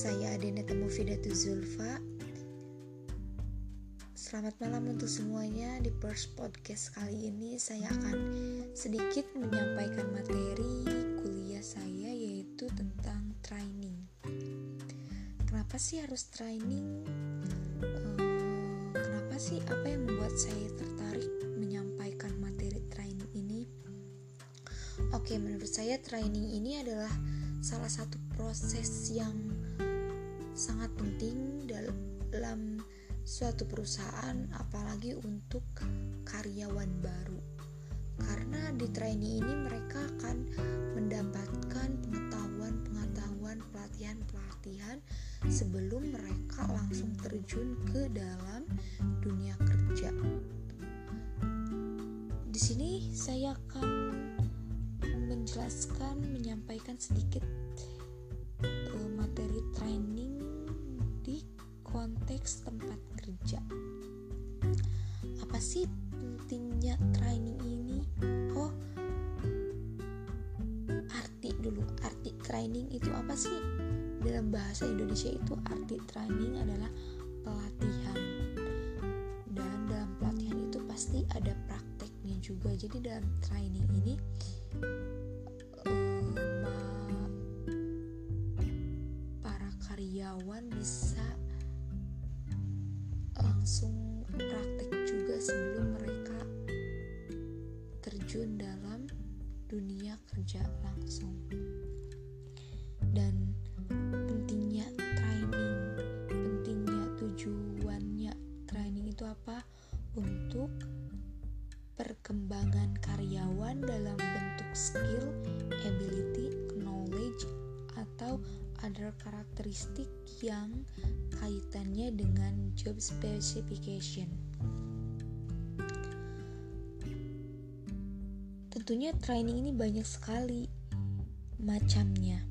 Saya Adena Temufidatu Zulfa Selamat malam untuk semuanya Di first podcast kali ini Saya akan sedikit menyampaikan materi kuliah saya Yaitu tentang training Kenapa sih harus training? Uh, kenapa sih apa yang membuat saya tertarik menyampaikan materi training ini? Oke, menurut saya training ini adalah salah satu proses yang sangat penting dalam suatu perusahaan apalagi untuk karyawan baru karena di training ini mereka akan mendapatkan pengetahuan-pengetahuan pelatihan-pelatihan sebelum mereka langsung terjun ke dalam dunia kerja. Di sini saya akan menjelaskan menyampaikan sedikit uh, materi training konteks tempat kerja. Apa sih pentingnya training ini? Oh, arti dulu. Arti training itu apa sih? Dalam bahasa Indonesia itu arti training adalah pelatihan. Dan dalam pelatihan itu pasti ada prakteknya juga. Jadi dalam training ini karyawan bisa langsung praktek juga sebelum mereka terjun dalam dunia kerja langsung. Dan pentingnya training pentingnya tujuannya. Training itu apa? Untuk perkembangan karyawan dalam bentuk skill, ability, knowledge atau ada karakteristik yang kaitannya dengan job specification. Tentunya training ini banyak sekali macamnya.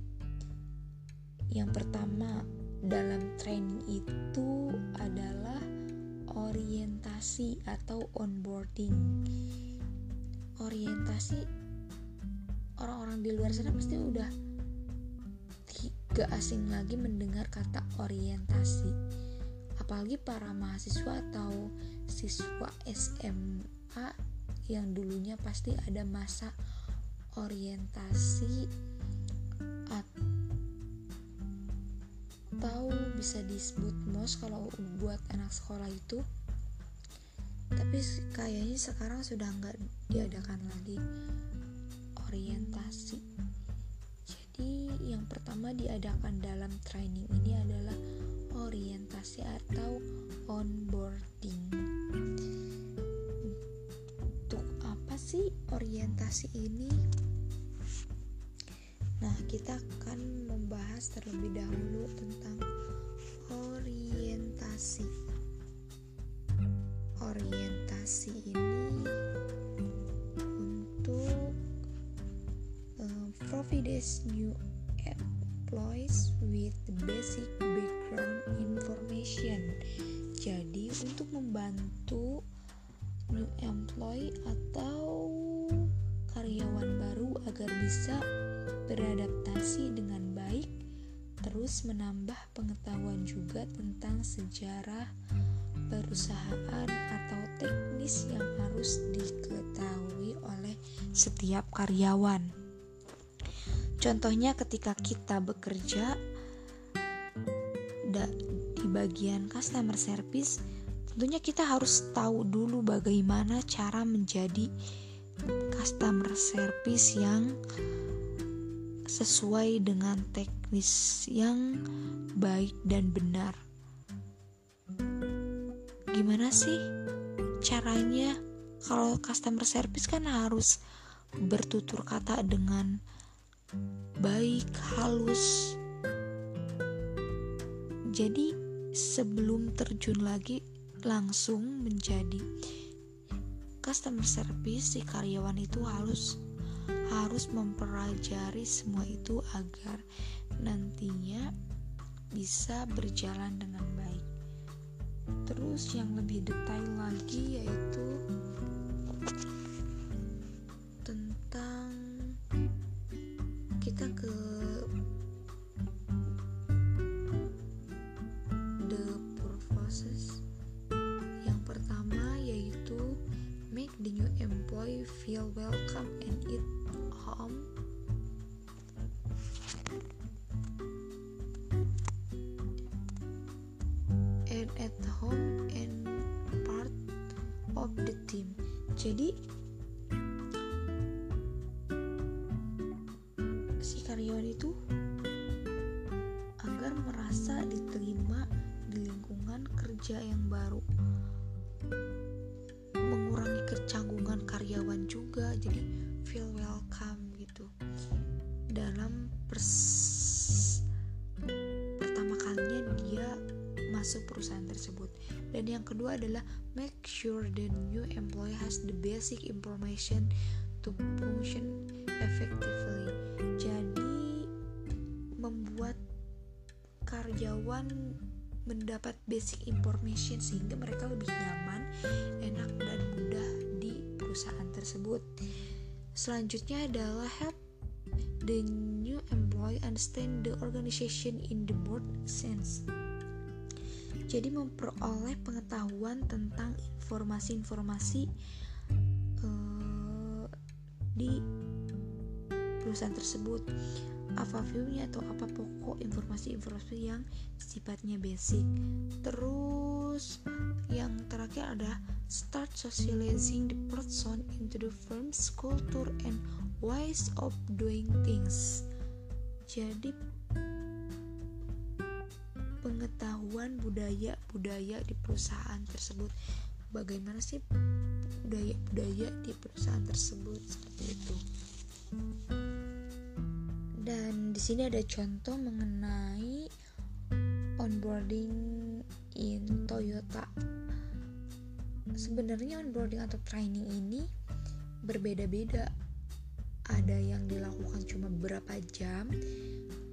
Yang pertama dalam training itu adalah orientasi atau onboarding. Orientasi orang-orang di luar sana pasti udah gak asing lagi mendengar kata orientasi. Apalagi para mahasiswa atau siswa SMA yang dulunya pasti ada masa orientasi atau bisa disebut mos kalau buat anak sekolah itu. Tapi kayaknya sekarang sudah nggak diadakan lagi orientasi yang pertama diadakan dalam training ini adalah orientasi atau onboarding. Untuk apa sih orientasi ini? Nah, kita akan membahas terlebih dahulu tentang orientasi. Orientasi ini provides new employees with basic background information. Jadi untuk membantu new employee atau karyawan baru agar bisa beradaptasi dengan baik, terus menambah pengetahuan juga tentang sejarah perusahaan atau teknis yang harus diketahui oleh setiap karyawan. Contohnya ketika kita bekerja di bagian customer service, tentunya kita harus tahu dulu bagaimana cara menjadi customer service yang sesuai dengan teknis yang baik dan benar. Gimana sih caranya? Kalau customer service kan harus bertutur kata dengan baik, halus. Jadi, sebelum terjun lagi langsung menjadi customer service, si karyawan itu harus harus mempelajari semua itu agar nantinya bisa berjalan dengan baik. Terus yang lebih detail lagi yaitu feel welcome and it home. And at home and part of the team. Jadi si karyawan itu agar merasa diterima di lingkungan kerja yang baru. Mengurangi kecanggungan karyawan juga jadi feel welcome gitu. Dalam pers pertama kalinya dia masuk perusahaan tersebut. Dan yang kedua adalah make sure the new employee has the basic information to function effectively. Jadi membuat karyawan mendapat basic information sehingga mereka lebih nyaman, enak dan perusahaan tersebut. Selanjutnya adalah help the new employee understand the organization in the broad sense. Jadi memperoleh pengetahuan tentang informasi-informasi uh, di perusahaan tersebut apa viewnya atau apa pokok informasi-informasi yang sifatnya basic terus yang terakhir ada start socializing the person into the firm's culture and ways of doing things. Jadi pengetahuan budaya-budaya di perusahaan tersebut. Bagaimana sih budaya-budaya di perusahaan tersebut? Seperti itu. Dan di sini ada contoh mengenai onboarding in Toyota. Sebenarnya onboarding atau training ini berbeda-beda. Ada yang dilakukan cuma beberapa jam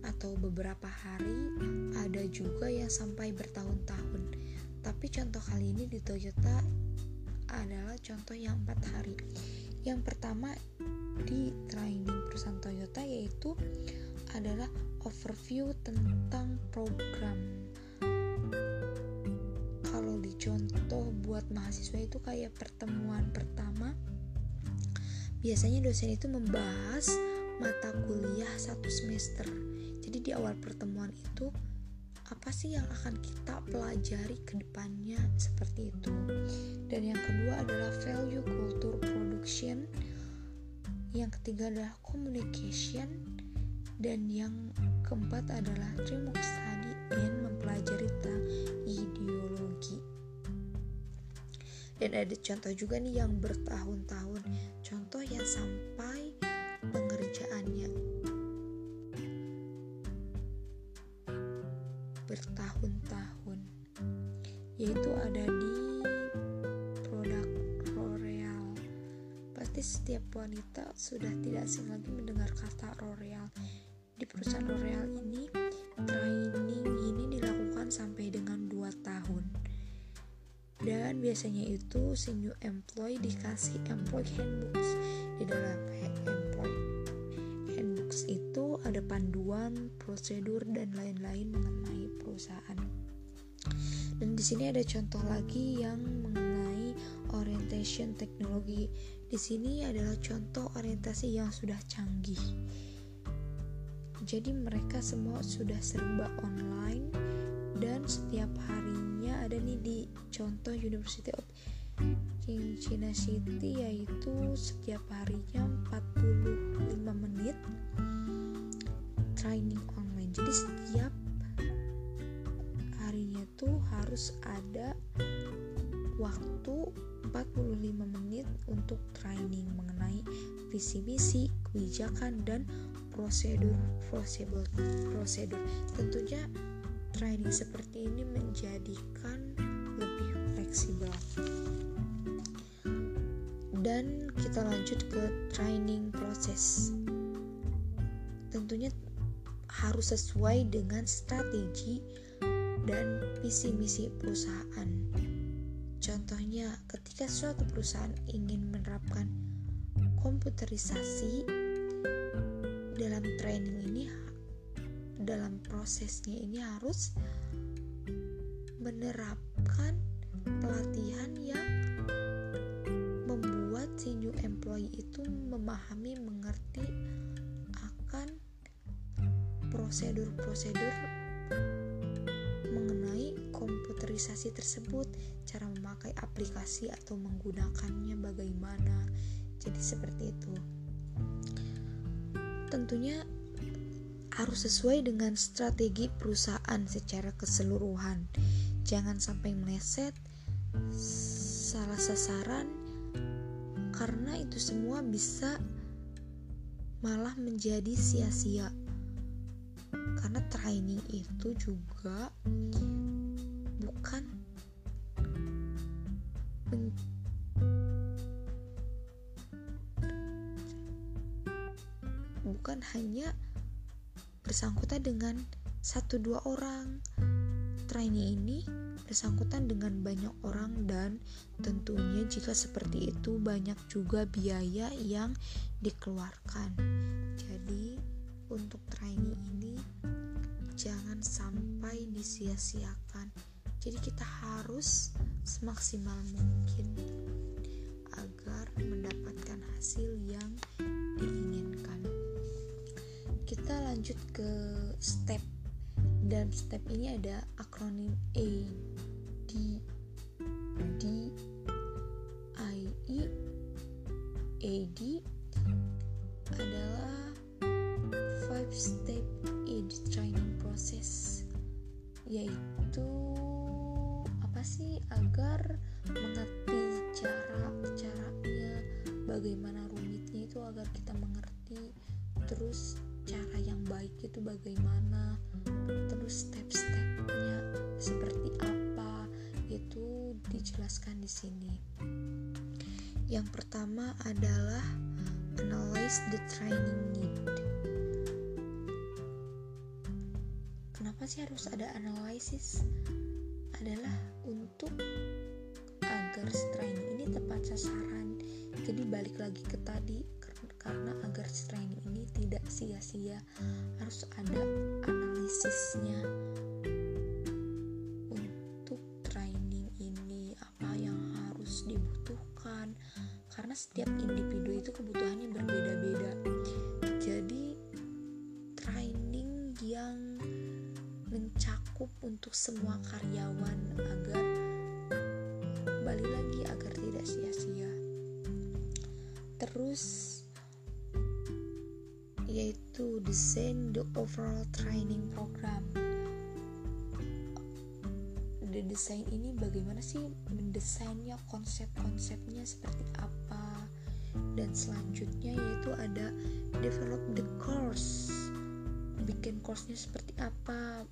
atau beberapa hari, ada juga yang sampai bertahun-tahun. Tapi contoh kali ini di Toyota adalah contoh yang empat hari. Yang pertama di training perusahaan Toyota yaitu adalah overview tentang program. Kalau dicontoh buat mahasiswa itu kayak pertemuan pertama, biasanya dosen itu membahas mata kuliah satu semester. Jadi di awal pertemuan itu apa sih yang akan kita pelajari ke depannya seperti itu. Dan yang kedua adalah value culture production yang ketiga adalah communication dan yang keempat adalah remote and mempelajari tentang ideologi. Dan ada contoh juga nih yang bertahun-tahun. Contoh yang sampai pengerjaannya. Bertahun-tahun. Yaitu ada di Pasti setiap wanita sudah tidak asing lagi mendengar kata L'Oreal. Di perusahaan L'Oreal ini, dilakukan sampai dengan 2 tahun. Dan biasanya itu si new employee dikasih employee handbooks. Di dalam employee handbooks itu ada panduan, prosedur dan lain-lain mengenai perusahaan. Dan di sini ada contoh lagi yang mengenai orientation teknologi di sini adalah contoh orientasi yang sudah canggih. Jadi mereka semua sudah serba online dan setiap harinya ada nih di contoh University of China City yaitu setiap harinya 45 menit training online. Jadi setiap harinya tuh harus ada waktu 45 menit untuk training mengenai visi misi, kebijakan dan prosedur prosedur prosedur. Tentunya training seperti ini menjadikan lebih fleksibel. Dan kita lanjut ke training proses. Tentunya harus sesuai dengan strategi dan visi misi perusahaan Contohnya, ketika suatu perusahaan ingin menerapkan komputerisasi dalam training ini, dalam prosesnya ini harus menerapkan pelatihan yang membuat si new employee itu memahami, mengerti akan prosedur-prosedur mengenai komputer kategorisasi tersebut, cara memakai aplikasi atau menggunakannya bagaimana. Jadi seperti itu. Tentunya harus sesuai dengan strategi perusahaan secara keseluruhan. Jangan sampai meleset, salah sasaran, karena itu semua bisa malah menjadi sia-sia karena training itu juga bukan bukan hanya bersangkutan dengan satu dua orang. Training ini bersangkutan dengan banyak orang dan tentunya jika seperti itu banyak juga biaya yang dikeluarkan. Jadi untuk training ini jangan sampai disia-siakan. Jadi kita harus semaksimal mungkin agar mendapatkan hasil yang diinginkan kita lanjut ke step. Dalam step ini ada akronim A D D I E A D. Adalah five step in training process. Yaitu apa sih? Agar mengerti cara caranya bagaimana rumitnya itu agar kita mengerti. Terus baik itu bagaimana terus step-stepnya seperti apa itu dijelaskan di sini. Yang pertama adalah analyze the training need. Kenapa sih harus ada analisis adalah untuk agar training ini tepat sasaran. Jadi balik lagi ke tadi karena agar training ini tidak sia-sia harus ada analisisnya. Untuk training ini apa yang harus dibutuhkan? Karena setiap individu itu kebutuhannya berbeda-beda. Jadi training yang mencakup untuk semua karyawan agar kembali lagi agar tidak sia-sia. Terus yaitu desain the overall training program. The desain ini bagaimana sih mendesainnya, konsep-konsepnya seperti apa? Dan selanjutnya yaitu ada develop the course. Bikin course-nya seperti apa?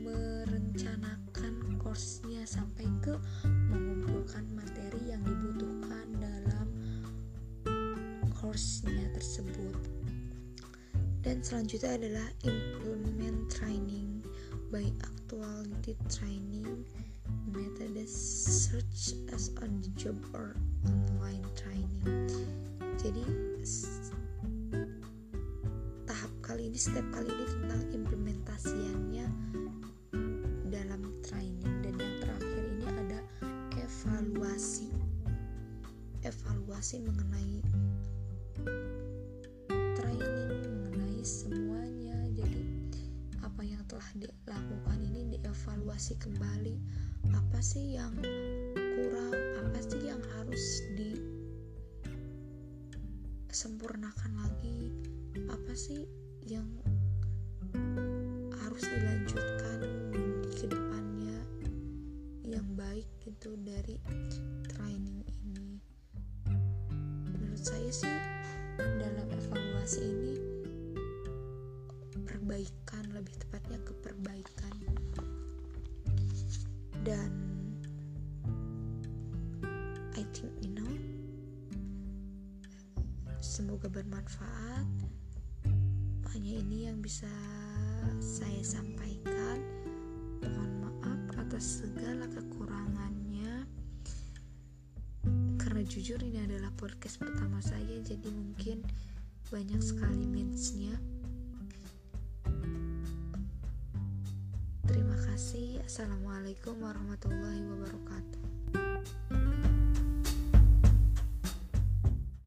Merencanakan course-nya sampai ke mengumpulkan materi yang dibutuhkan dalam course-nya tersebut dan selanjutnya adalah implement training by actuality training methods search as on the job or online training. Jadi tahap kali ini step kali ini tentang implementasiannya dalam training. Dan yang terakhir ini ada evaluasi. Evaluasi mengenai dilakukan ini dievaluasi kembali. Apa sih yang kurang? Apa sih yang harus disempurnakan lagi? Apa sih yang harus dilanjutkan ke depannya yang baik gitu dari training ini? Menurut saya sih dalam evaluasi ini semoga bermanfaat hanya ini yang bisa saya sampaikan mohon maaf atas segala kekurangannya karena jujur ini adalah podcast pertama saya jadi mungkin banyak sekali mince-nya kasih. Assalamualaikum warahmatullahi wabarakatuh.